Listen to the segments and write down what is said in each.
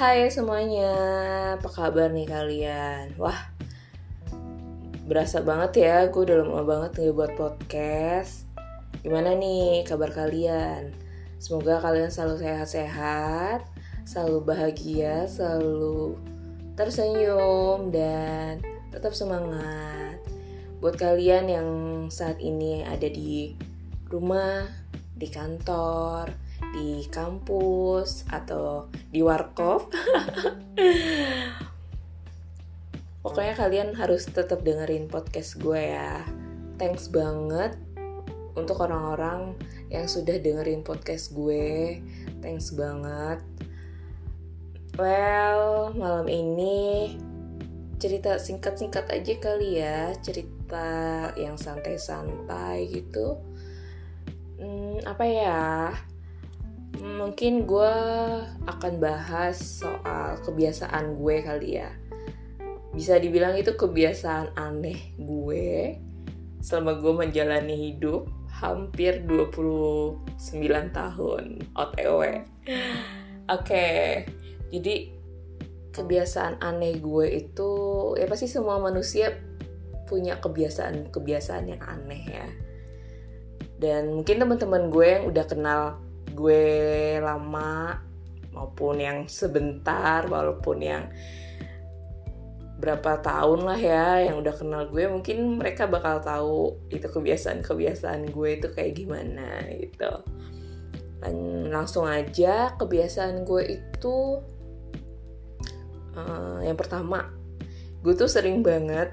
Hai semuanya, apa kabar nih kalian? Wah, berasa banget ya, gue udah lama banget nih buat podcast. Gimana nih kabar kalian? Semoga kalian selalu sehat-sehat, selalu bahagia, selalu tersenyum, dan tetap semangat. Buat kalian yang saat ini ada di rumah, di kantor, di kampus atau di warkop. Pokoknya kalian harus tetap dengerin podcast gue ya. Thanks banget untuk orang-orang yang sudah dengerin podcast gue. Thanks banget. Well, malam ini cerita singkat-singkat aja kali ya, cerita yang santai-santai gitu hmm, apa ya mungkin gue akan bahas soal kebiasaan gue kali ya. Bisa dibilang itu kebiasaan aneh gue selama gue menjalani hidup hampir 29 tahun OTW oke okay, jadi kebiasaan aneh gue itu ya pasti semua manusia punya kebiasaan-kebiasaan yang aneh ya. Dan mungkin teman-teman gue yang udah kenal gue lama maupun yang sebentar walaupun yang berapa tahun lah ya yang udah kenal gue mungkin mereka bakal tahu itu kebiasaan-kebiasaan gue itu kayak gimana gitu. Dan langsung aja kebiasaan gue itu uh, yang pertama gue tuh sering banget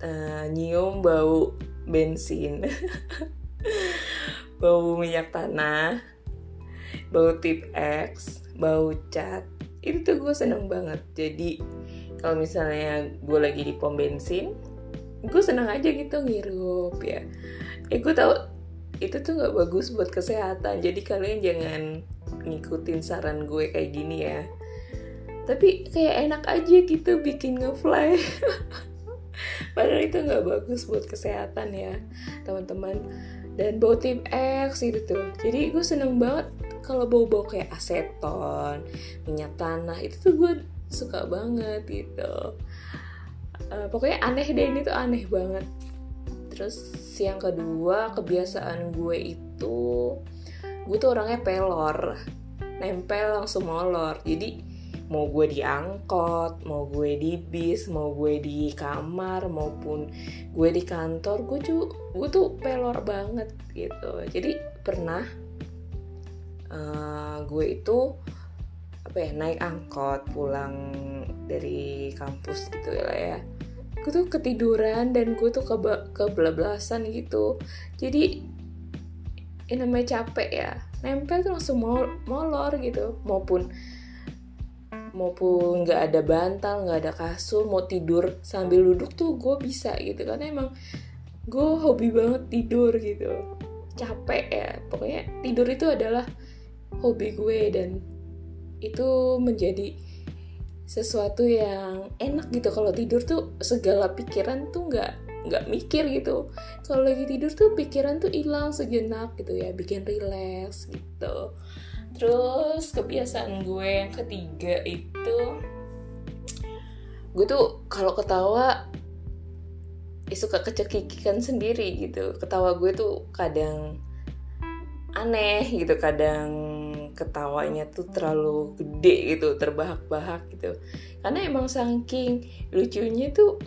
uh, nyium bau bensin. Bau minyak tanah bau tip X bau cat itu tuh gue seneng banget. Jadi kalau misalnya gue lagi di pom bensin gue seneng aja gitu ngirup ya. Eh gue tau itu tuh nggak bagus buat kesehatan. Jadi kalian jangan ngikutin saran gue kayak gini ya. Tapi kayak enak aja gitu bikin ngefly. Padahal itu nggak bagus buat kesehatan ya teman-teman. Dan bau tip X gitu tuh. Jadi gue seneng banget kalau bau-bau kayak aseton minyak tanah itu tuh gue suka banget gitu. Uh, pokoknya aneh deh ini tuh aneh banget. Terus yang kedua kebiasaan gue itu gue tuh orangnya pelor nempel langsung molor. Jadi mau gue di angkot, mau gue di bis, mau gue di kamar maupun gue di kantor, gue tuh gue tuh pelor banget gitu. Jadi pernah uh, gue itu apa ya naik angkot pulang dari kampus gitu ya ya. Gue tuh ketiduran dan gue tuh keba kebelablasan gitu. Jadi ini namanya capek ya. Nempel tuh langsung molor gitu. Maupun maupun nggak ada bantal nggak ada kasur mau tidur sambil duduk tuh gue bisa gitu. Karena emang gue hobi banget tidur gitu. Capek ya. Pokoknya tidur itu adalah hobi gue dan itu menjadi sesuatu yang enak gitu. Kalau tidur tuh segala pikiran tuh nggak nggak mikir gitu. Kalau lagi tidur tuh pikiran tuh hilang sejenak gitu ya bikin relax gitu. Terus kebiasaan gue yang ketiga itu gue tuh kalau ketawa ya suka kecekikikan sendiri gitu. Ketawa gue tuh kadang aneh gitu kadang ketawanya tuh terlalu gede gitu terbahak-bahak gitu. Karena emang saking lucunya tuh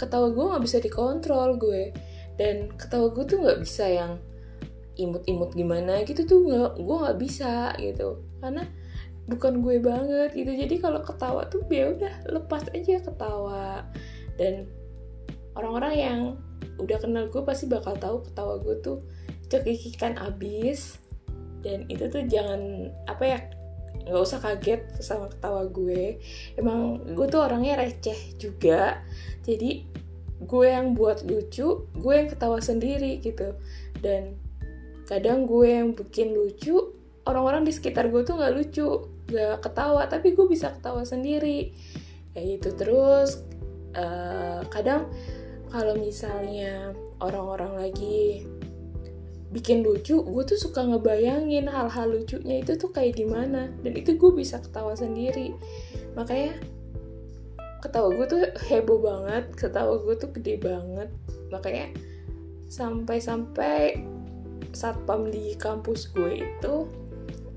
ketawa gue nggak bisa dikontrol gue. Dan ketawa gue tuh nggak bisa yang imut-imut gimana gitu tuh nggak gue nggak bisa gitu. Karena bukan gue banget gitu. Jadi kalau ketawa tuh ya udah lepas aja ketawa. Dan orang-orang yang udah kenal gue pasti bakal tahu ketawa gue tuh cekikikan abis dan itu tuh jangan apa ya nggak usah kaget sama ketawa gue. Emang gue tuh orangnya receh juga. Jadi gue yang buat lucu gue yang ketawa sendiri gitu. Dan kadang gue yang bikin lucu orang-orang di sekitar gue tuh nggak lucu gak ketawa tapi gue bisa ketawa sendiri. Kayak gitu terus uh, kadang kalau misalnya orang-orang lagi bikin lucu gue tuh suka ngebayangin hal-hal lucunya itu tuh kayak gimana. Dan itu gue bisa ketawa sendiri. Makanya ketawa gue tuh heboh banget ketawa gue tuh gede banget. Makanya sampai-sampai satpam di kampus gue itu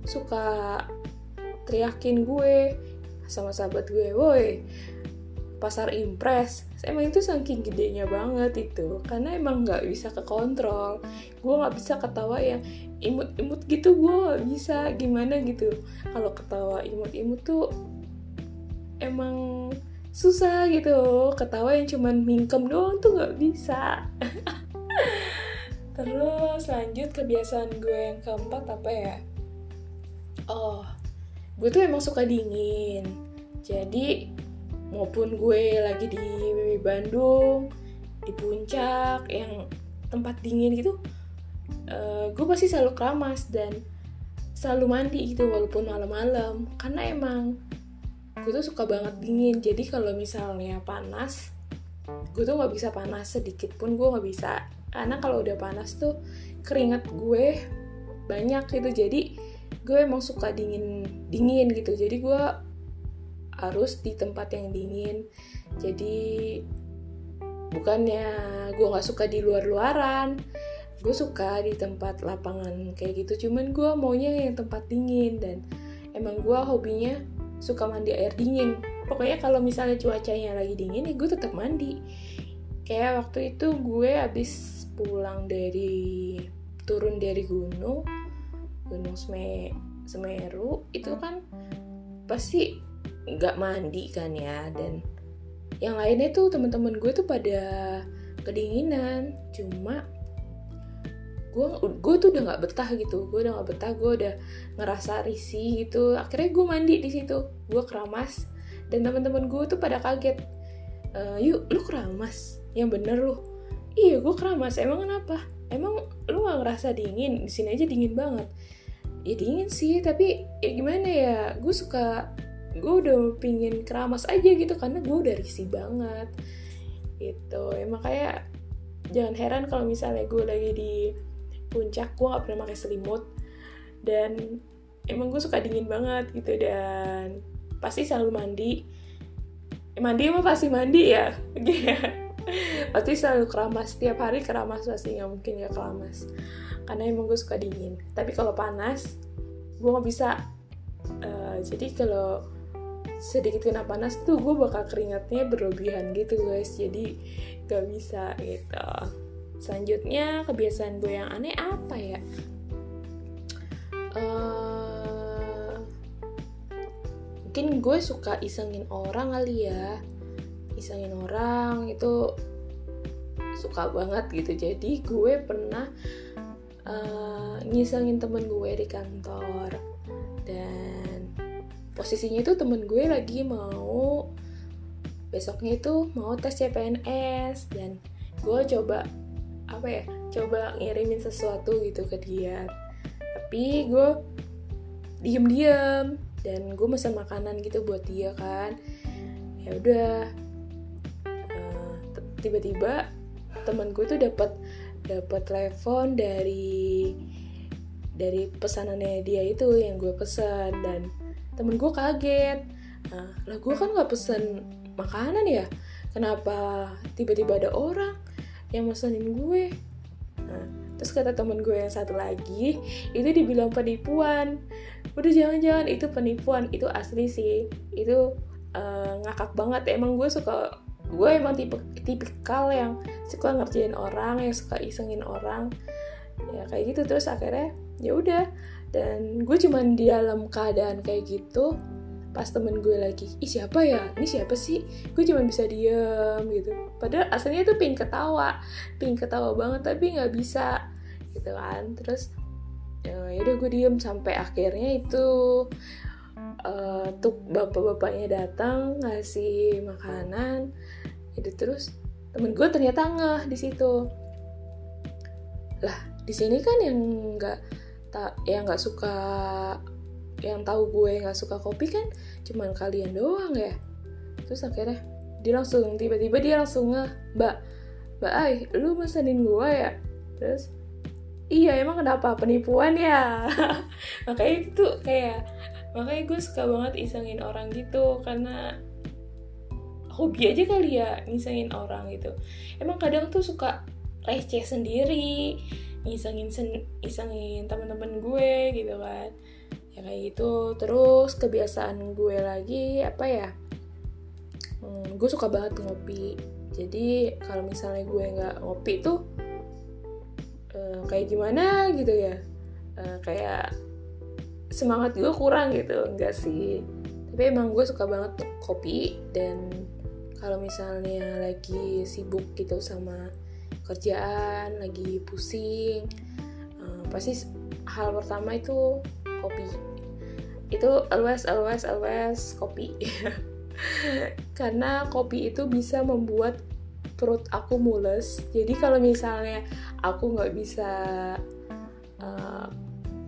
suka teriakin gue sama sahabat gue woi pasar impres. Emang itu saking gedenya banget itu karena emang nggak bisa ke kontrol gue nggak bisa ketawa yang imut-imut gitu gue nggak bisa gimana gitu. Kalau ketawa imut-imut tuh emang susah gitu. Ketawa yang cuman mingkem doang tuh nggak bisa. Terus lanjut kebiasaan gue yang keempat apa ya? Oh gue tuh emang suka dingin. Jadi maupun gue lagi di Bandung di puncak yang tempat dingin gitu uh, gue pasti selalu keramas dan selalu mandi gitu walaupun malam-malam. Karena emang gue tuh suka banget dingin. Jadi kalau misalnya panas gue tuh nggak bisa panas sedikit pun gue nggak bisa. Karena kalau udah panas tuh keringat gue banyak gitu. Jadi gue emang suka dingin dingin gitu. Jadi gue harus di tempat yang dingin. Jadi bukannya gue nggak suka di luar-luaran gue suka di tempat lapangan kayak gitu. Cuman gue maunya yang tempat dingin dan emang gue hobinya suka mandi air dingin. Pokoknya kalau misalnya cuacanya lagi dingin ya gue tetap mandi. Kayak waktu itu gue habis pulang dari turun dari gunung gunung Semeru itu kan pasti nggak mandi kan ya dan yang lainnya tuh teman-teman gue tuh pada kedinginan cuma gue gue tuh udah nggak betah gitu gue udah nggak betah gue udah ngerasa risih gitu. Akhirnya gue mandi di situ gue keramas dan teman-teman gue tuh pada kaget. E, yuk lu keramas? Yang bener lu. Iya gue keramas. Emang kenapa? Emang lu gak ngerasa dingin? Di sini aja dingin banget. Ya dingin sih tapi ya gimana ya? Gue suka gue udah pingin keramas aja gitu karena gue udah risih banget. Gitu. Ya makanya jangan heran kalau misalnya gue lagi di puncak gue gak pernah pakai selimut. Dan emang gue suka dingin banget gitu dan pasti selalu mandi. Eh, mandi emang pasti mandi ya? Pasti selalu keramas. Setiap hari keramas pasti nggak mungkin ya keramas. Karena emang gue suka dingin. Tapi kalau panas gue nggak bisa. Uh, jadi kalau sedikit kena panas tuh gue bakal keringatnya berlebihan gitu guys. Jadi gak bisa gitu. Selanjutnya kebiasaan gue yang aneh apa ya? Uh, mungkin gue suka isengin orang kali ya. Isengin orang itu suka banget gitu. Jadi gue pernah uh, ngisengin temen gue di kantor posisinya itu temen gue lagi mau besoknya itu mau tes CPNS dan gue coba apa ya coba ngirimin sesuatu gitu ke dia. Tapi gue diem-diem dan gue mesen makanan gitu buat dia kan. Ya udah uh, tiba-tiba temen gue tuh dapat dapat telepon dari dari pesanannya dia itu yang gue pesan dan temen gue kaget. Nah, lah gue kan nggak pesen makanan ya. Kenapa tiba-tiba ada orang yang mesenin gue? Nah, terus kata temen gue yang satu lagi itu dibilang penipuan. Udah jangan-jangan itu penipuan itu asli sih. Itu uh, ngakak banget. Emang gue suka gue emang tipe tipikal yang suka ngerjain orang yang suka isengin orang. Ya kayak gitu. Terus akhirnya ya udah dan gue cuman di dalam keadaan kayak gitu pas temen gue lagi ih siapa ya? Ini siapa sih? Gue cuma bisa diem gitu. Padahal aslinya tuh ping ketawa ping ketawa banget tapi nggak bisa gitu kan. Terus ya udah gue diem sampai akhirnya itu uh, tuh bapak-bapaknya datang ngasih makanan itu terus temen gue ternyata ngeh di situ. Lah di sini kan yang nggak tak yang nggak suka yang tahu gue nggak suka kopi kan cuman kalian doang ya. Terus akhirnya dia langsung tiba-tiba dia langsung nge mbak mbak ay lu mesenin gue ya? Terus iya emang kenapa? Penipuan ya? Makanya itu kayak makanya gue suka banget isengin orang gitu karena hobi aja kali ya isengin orang gitu. Emang kadang tuh suka receh sendiri isengin sen isengin teman-teman gue gitu kan. Ya kayak gitu. Terus kebiasaan gue lagi apa ya hmm, gue suka banget ngopi. Jadi kalau misalnya gue nggak ngopi tuh uh, kayak gimana gitu ya? Uh, kayak semangat gue kurang gitu. Enggak sih. Tapi emang gue suka banget kopi. Dan kalau misalnya lagi sibuk gitu sama kerjaan lagi pusing. Uh, pasti hal pertama itu kopi. Itu always always always kopi. Karena kopi itu bisa membuat perut aku mules. Jadi kalau misalnya aku nggak bisa uh,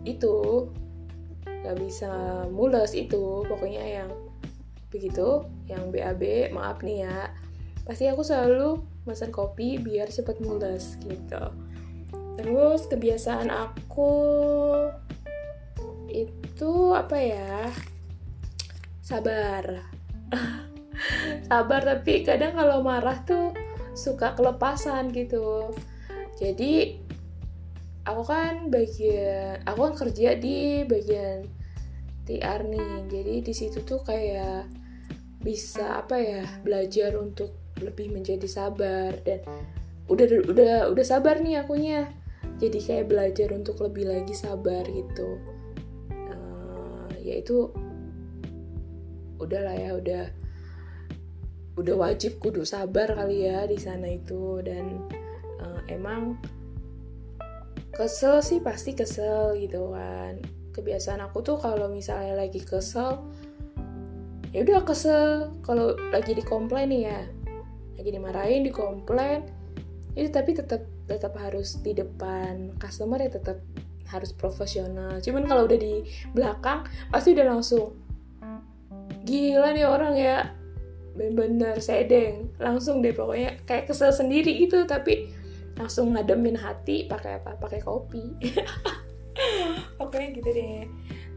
itu nggak bisa mules itu pokoknya yang begitu yang BAB maaf nih ya pasti aku selalu pesan kopi biar cepet mules gitu. Terus kebiasaan aku itu apa ya? Sabar. Sabar tapi kadang kalau marah tuh suka kelepasan gitu. Jadi aku kan bagian aku kan kerja di bagian TR nih. Jadi di situ tuh kayak bisa apa ya belajar untuk lebih menjadi sabar dan udah udah udah sabar nih akunya. Jadi kayak belajar untuk lebih lagi sabar gitu. Uh, ya itu udahlah ya udah udah wajib kudu sabar kali ya di sana itu. Dan uh, emang kesel sih pasti kesel gitu kan. Kebiasaan aku tuh kalau misalnya lagi kesel ya udah kesel. Kalau lagi dikomplain ya lagi dimarahin dikomplain. Itu tapi tetap tetap harus di depan customer ya tetap harus profesional. Cuman kalau udah di belakang pasti udah langsung gila nih orang ya. Bener-bener sedeng. Langsung deh pokoknya kayak kesel sendiri gitu tapi langsung ngademin hati pakai apa? Pakai kopi. Pokoknya gitu deh.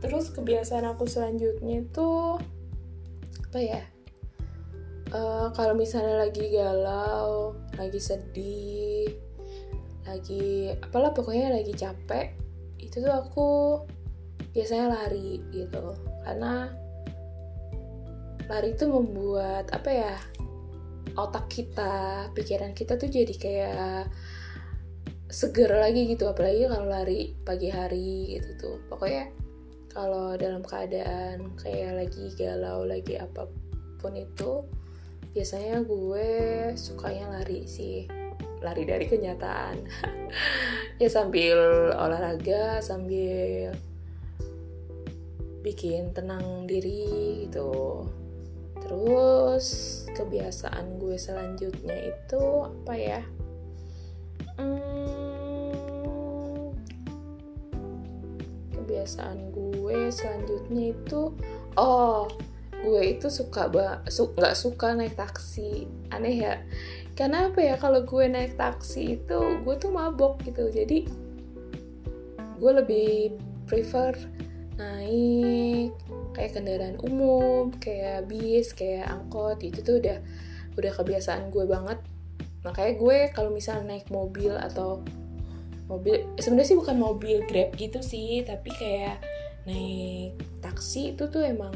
Terus kebiasaan aku selanjutnya tuh apa ya uh, kalau misalnya lagi galau lagi sedih lagi apalah pokoknya lagi capek itu tuh aku biasanya lari gitu. Karena lari itu membuat apa ya otak kita pikiran kita tuh jadi kayak seger lagi gitu. Apalagi kalau lari pagi hari gitu tuh. Pokoknya kalau dalam keadaan kayak lagi galau lagi apa pun itu biasanya gue sukanya lari sih. Lari dari kenyataan. Ya sambil olahraga sambil bikin tenang diri gitu. Terus kebiasaan gue selanjutnya itu apa ya? Hmm, kebiasaan gue selanjutnya itu oh gue itu suka ba su nggak suka naik taksi. Aneh ya. Karena apa ya kalau gue naik taksi itu gue tuh mabok gitu. Jadi gue lebih prefer naik kayak kendaraan umum kayak bis kayak angkot. Itu tuh udah udah kebiasaan gue banget. Makanya gue kalau misalnya naik mobil atau mobil sebenarnya sih bukan mobil grab gitu sih tapi kayak naik taksi itu tuh emang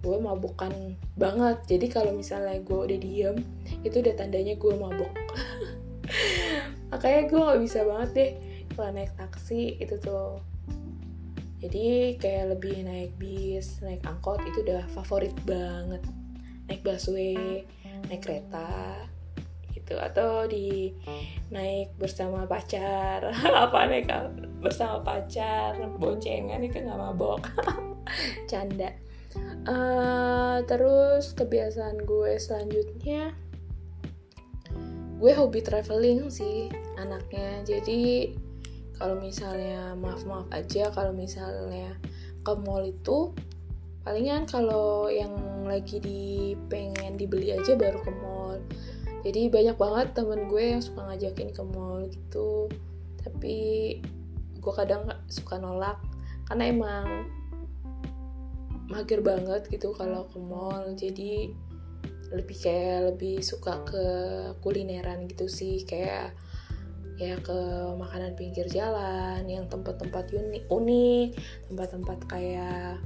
gue mabukan banget. Jadi kalau misalnya gue udah diem itu udah tandanya gue mabuk. Makanya gue nggak bisa banget deh kalau naik taksi itu tuh. Jadi kayak lebih naik bis naik angkot itu udah favorit banget. Naik busway naik kereta gitu. Atau di naik bersama pacar. Apa naik bersama pacar boncengan itu nggak mabok. Canda uh, terus kebiasaan gue selanjutnya gue hobi traveling sih anaknya. Jadi kalau misalnya maaf maaf aja kalau misalnya ke mall itu palingan kalau yang lagi di pengen dibeli aja baru ke mall. Jadi banyak banget temen gue yang suka ngajakin ke mall gitu. Tapi gue kadang suka nolak karena emang mager banget gitu kalau ke mall. Jadi lebih kayak lebih suka ke kulineran gitu sih. Kayak ya ke makanan pinggir jalan yang tempat-tempat unik unik tempat-tempat kayak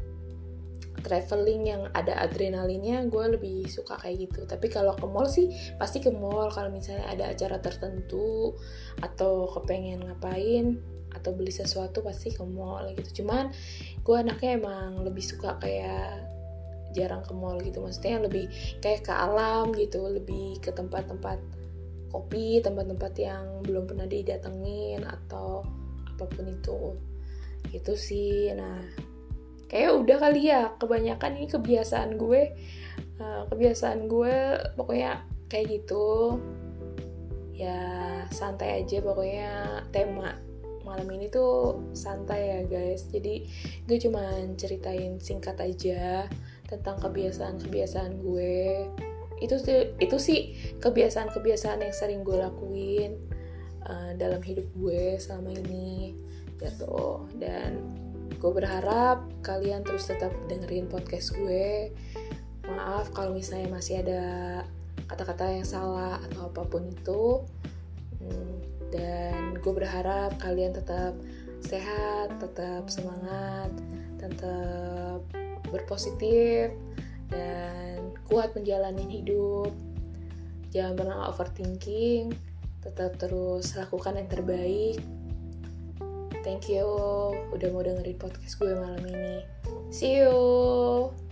traveling yang ada adrenalinnya gue lebih suka kayak gitu. Tapi kalau ke mall sih pasti ke mall. Kalau misalnya ada acara tertentu atau kepengen ngapain atau beli sesuatu pasti ke mall gitu. Cuman gue anaknya emang lebih suka kayak jarang ke mall gitu. Maksudnya lebih kayak ke alam gitu lebih ke tempat-tempat kopi tempat-tempat yang belum pernah didatengin atau apa pun itu. Gitu sih. Nah kayak udah kali ya kebanyakan ini kebiasaan gue uh, kebiasaan gue pokoknya kayak gitu. Ya santai aja pokoknya tema malam ini tuh santai ya guys. Jadi gue cuma ceritain singkat aja tentang kebiasaan-kebiasaan gue. Itu itu sih kebiasaan-kebiasaan yang sering gue lakuin uh, dalam hidup gue selama ini gitu. Dan gue berharap kalian terus tetap dengerin podcast gue. Maaf kalau misalnya masih ada kata-kata yang salah atau apa pun itu dan gue berharap kalian tetap sehat tetap semangat tetap berpositif dan kuat menjalani hidup jangan pernah overthinking tetap terus lakukan yang terbaik Thank you udah mau dengerin podcast gue malam ini. See you.